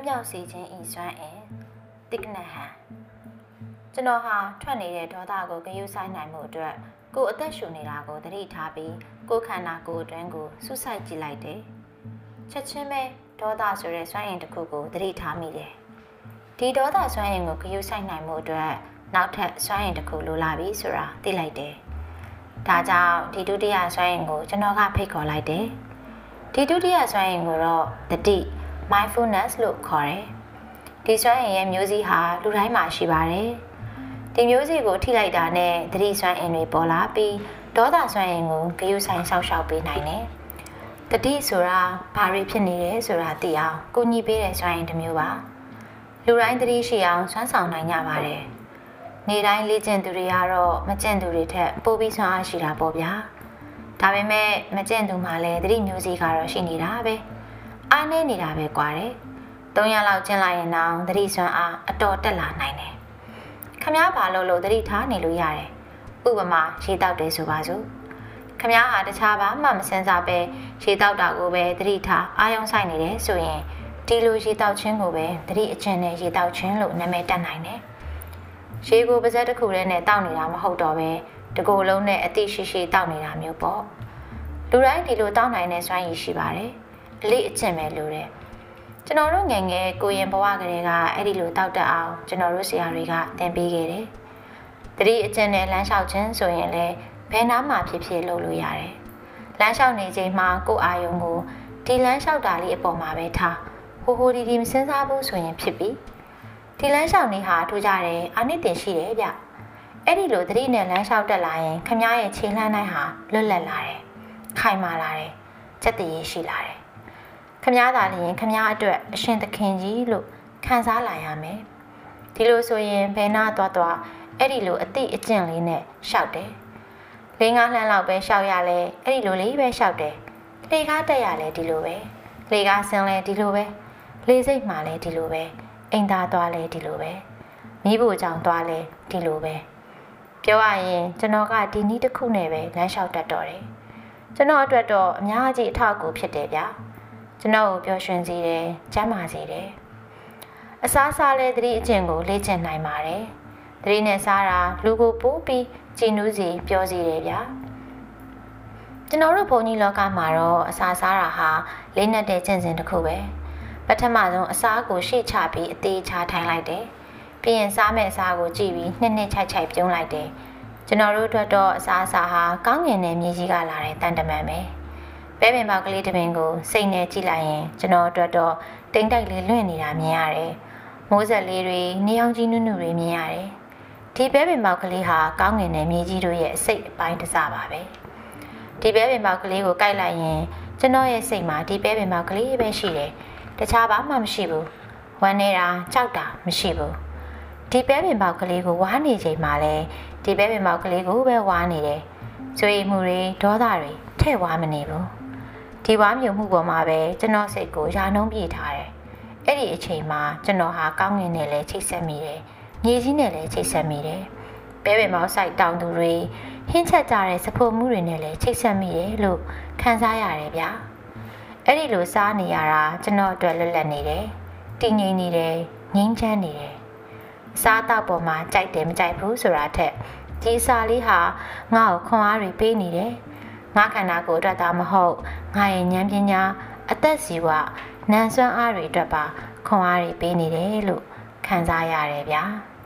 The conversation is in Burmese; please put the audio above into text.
တ်မြောက်စေခြင်းဤစွမ်းအင်တိကနဟံကျွန်တော်ဟာထွက်နေတဲ့ဒေါသကိုဂရုစိုက်နိုင်မှုအတွက်ကိုယ်အသက်ရှူနေတာကိုသတိထားပြီးကိုယ်ခန္ဓာကိုယ်အတွင်းကိုဆုစိုက်ကြည့်လိုက်တယ်ချက်ချင်းပဲဒေါသဆိုတဲ့စွမ်းအင်တစ်ခုကိုသတိထားမိတယ်ဒီဒေါသစွမ်းအင်ကိုဂရုစိုက်နိုင်မှုအတွက်နောက်ထပ်စွမ်းအင်တစ်ခုလိုလာပြီဆိုတာသိလိုက်တယ်ဒါကြောင့်ဒီဒုတိယစွမ်းအင်ကိုကျွန်တော်ကဖိတ်ခေါ်လိုက်တယ်ဒီဒုတိယစွမ်းအင်ကိုတော့တတိ mindfulness လို့ခေါ်တယ်။ဒီစွမ်းအင်ရဲ့မျိုးစိဟာလူတိုင်းမှာရှိပါတယ်။ဒီမျိုးစိကိုထိလိုက်တာနဲ့သတိစွမ်းအင်တွေပေါ်လာပြီးဒေါသစွမ်းအင်ကိုဂရုဆိုင်ဆောက်ရှောက်ပေးနိုင်တယ်။တတိဆိုတာဘာတွေဖြစ်နေလဲဆိုတာသိအောင်ကိုညီပေးတဲ့စွမ်းအင်တစ်မျိုးပါ။လူတိုင်းသတိရှိအောင်စွမ်းဆောင်နိုင်ကြပါတယ်။နေတိုင်းလေ့ကျင့်သူတွေကတော့မကျင့်သူတွေထက်ပိုပြီးစွမ်းအားရှိတာပေါ့ဗျာ။ဒါပေမဲ့မကျင့်သူမှလည်းသတိမျိုးစိကတော့ရှိနေတာပဲ။ အားနည်းနေတာပဲကွာတယ်။၃ရက်လောက်ကျင်းလိုက်ရင်တော့သတိစွမ်းအားအတော်တက်လာနိုင်တယ်။ခမားဘာလို့လို့သတိထားနေလို့ရတယ်။ဥပမာရေတောက်တယ်ဆိုပါစို့။ခမားဟာတခြားဘာမှမစင်စားပဲရေတောက်တာကိုပဲသတိထားအာယုံဆိုင်နေတယ်ဆိုရင်ဒီလိုရေတောက်ခြင်းကိုပဲသတိအကျင့်နဲ့ရေတောက်ခြင်းလို့နာမည်တက်နိုင်တယ်။ရေကိုပါဇက်တစ်ခုတည်းနဲ့တောက်နေတာမဟုတ်တော့ပဲတကိုယ်လုံးနဲ့အတိရှိရှိတောက်နေတာမျိုးပေါ့။လူတိုင်းဒီလိုတောက်နိုင်တဲ့စွမ်းရည်ရှိပါတယ်။ အလေးအကျင့်ပဲလိုတယ်ကျွန်တော်တို့ငယ်ငယ်ကိုရင်ဘဝကလေးကအဲ့ဒီလိုတောက်တအောင်ကျွန်တော်တို့ဆရာတွေကသင်ပေးခဲ့တယ်တတိအကျင့်နဲ့လမ်းလျှောက်ခြင်းဆိုရင်လည်းဘယ်နားမှာဖြစ်ဖြစ်လုပ်လို့ရတယ်လမ်းလျှောက်နေချိန်မှာကိုယ်အာယုံကိုဒီလမ်းလျှောက်တာလေးအပေါ်မှာပဲထားဟိုဟိုဒီဒီမစင်စားဘူးဆိုရင်ဖြစ်ပြီဒီလမ်းလျှောက်နေဟာထူးကြတယ်အာနိတင်ရှိတယ်ဗျအဲ့ဒီလိုသတိနဲ့လမ်းလျှောက်တက်လာရင်ခမားရဲ့ခြေလှမ်းတိုင်းဟာလွတ်လပ်လာတယ်ခိုင်မာလာတယ်စက်တည်ရှိလာတယ် ခမားသာလျင်ခမားအတွက်အရှင်သခင်ကြီးလို့ခံစားလာရမယ်ဒီလိုဆိုရင်ဘယ်နာသွားသွားအဲ့ဒီလိုအတိအကျင့်လေးနဲ့ရှောက်တယ်လေးငါးလှမ်းလောက်ပဲရှောက်ရလဲအဲ့ဒီလိုလေးပဲရှောက်တယ်လေကားတက်ရလဲဒီလိုပဲလေကားဆင်းလဲဒီလိုပဲလေစိတ်မှလဲဒီလိုပဲအိမ်သားသွားလဲဒီလိုပဲမိဖို့ကြောင့်သွားလဲဒီလိုပဲပြောရရင်ကျွန်တော်ကဒီနည်းတစ်ခုနဲ့ပဲလမ်းလျှောက်တတ်တော့တယ်ကျွန်တော်အတွက်တော့အများကြီးအထောက်အကူဖြစ်တယ်ဗျာ ကျွန်တော်ကိုပျော်ရွှင်စေတယ်ကျမ်းမာစေတယ်အစားစားလဲသတိအကျင့်ကိုလေ့ကျင့်နိုင်ပါတယ်သတိနဲ့စားတာလူကိုပိုးပြီးကြည်နူးစီပျော်စေတယ်ဗျာကျွန်တော်တို့ဘုံကြီးလောကမှာတော့အစာစားတာဟာလေးနက်တဲ့ကျင့်စဉ်တစ်ခုပဲပထမဆုံးအစာကိုရှေ့ချပြီးအသေးချထိုင်လိုက်တယ်ပြီးရင်စားမဲ့အစာကိုကြည့်ပြီးနှစ်နှစ်ချိုက်ချိုက်ပြုံးလိုက်တယ်ကျွန်တော်တို့အတွက်တော့အစာအစာဟာကောင်းငင်တဲ့မြေကြီးကလာတဲ့တန်တမန်ပဲ ပဲပင်ပေါက်ကလေးတစ်ပင်ကိုစိတ်နဲ့ကြည့်လိုက်ရင်ကျွန်တော်အတွက်တော့တိမ်တိုက်လေးလွင့်နေတာမြင်ရတယ်။မိုးဆက်လေးတွေနေအောင်ကြီးနုနုတွေမြင်ရတယ်။ဒီပဲပင်ပေါက်ကလေးဟာကောင်းငင်တဲ့မြေကြီးတို့ရဲ့အစိတ်အပိုင်းတစ်စပါပဲ။ဒီပဲပင်ပေါက်ကလေးကိုကိုက်လိုက်ရင်ကျွန်တော်ရဲ့စိတ်မှာဒီပဲပင်ပေါက်ကလေးပဲရှိတယ်။တခြားဘာမှမရှိဘူး။ဝမ်းနေတာကြောက်တာမရှိဘူး။ဒီပဲပင်ပေါက်ကလေးကိုဝါးနေချိန်မှာလဲဒီပဲပင်ပေါက်ကလေးကိုပဲဝါးနေတယ်။ကြွေမှုတွေဒေါသတွေထဲ့ဝါးမနေဘူး။ ဒီဝါမြုံမှုပေါ်မှာပဲကျွန်တော်စိတ်ကိုယာနှုံးပြေထားတယ်။အဲ့ဒီအချိန်မှာကျွန်တော်ဟာကောင်းငင်နဲ့လည်းချိတ်ဆက်မိတယ်။မြေကြီးနဲ့လည်းချိတ်ဆက်မိတယ်။ပဲပင်မောက်ဆိုင်တောင်သူတွေဟင်းချက်ကြတဲ့စဖို့မှုတွေနဲ့လည်းချိတ်ဆက်မိတယ်လို့ခံစားရတယ်ဗျာ။အဲ့ဒီလိုစားနေရတာကျွန်တော်အတွက်လွတ်လပ်နေတယ်။တည်ငြိမ်နေတယ်၊ငြိမ်းချမ်းနေတယ်။စားတော့ပေါ်မှာကြိုက်တယ်မကြိုက်ဘူးဆိုတာထက်ဒီစားလေးဟာငါ့ကိုခွန်အားတွေပေးနေတယ်။ ငါခန္ဓာကိုယ်အတွက်သာမဟုတ်ငါရဲ့ဉာဏ်ပညာအသက်စီဝနန်ဆွမ်းအားတွေအတွက်ပါခွန်အားတွေပေးနေတယ်လို့ခံစားရတယ်ဗျာ။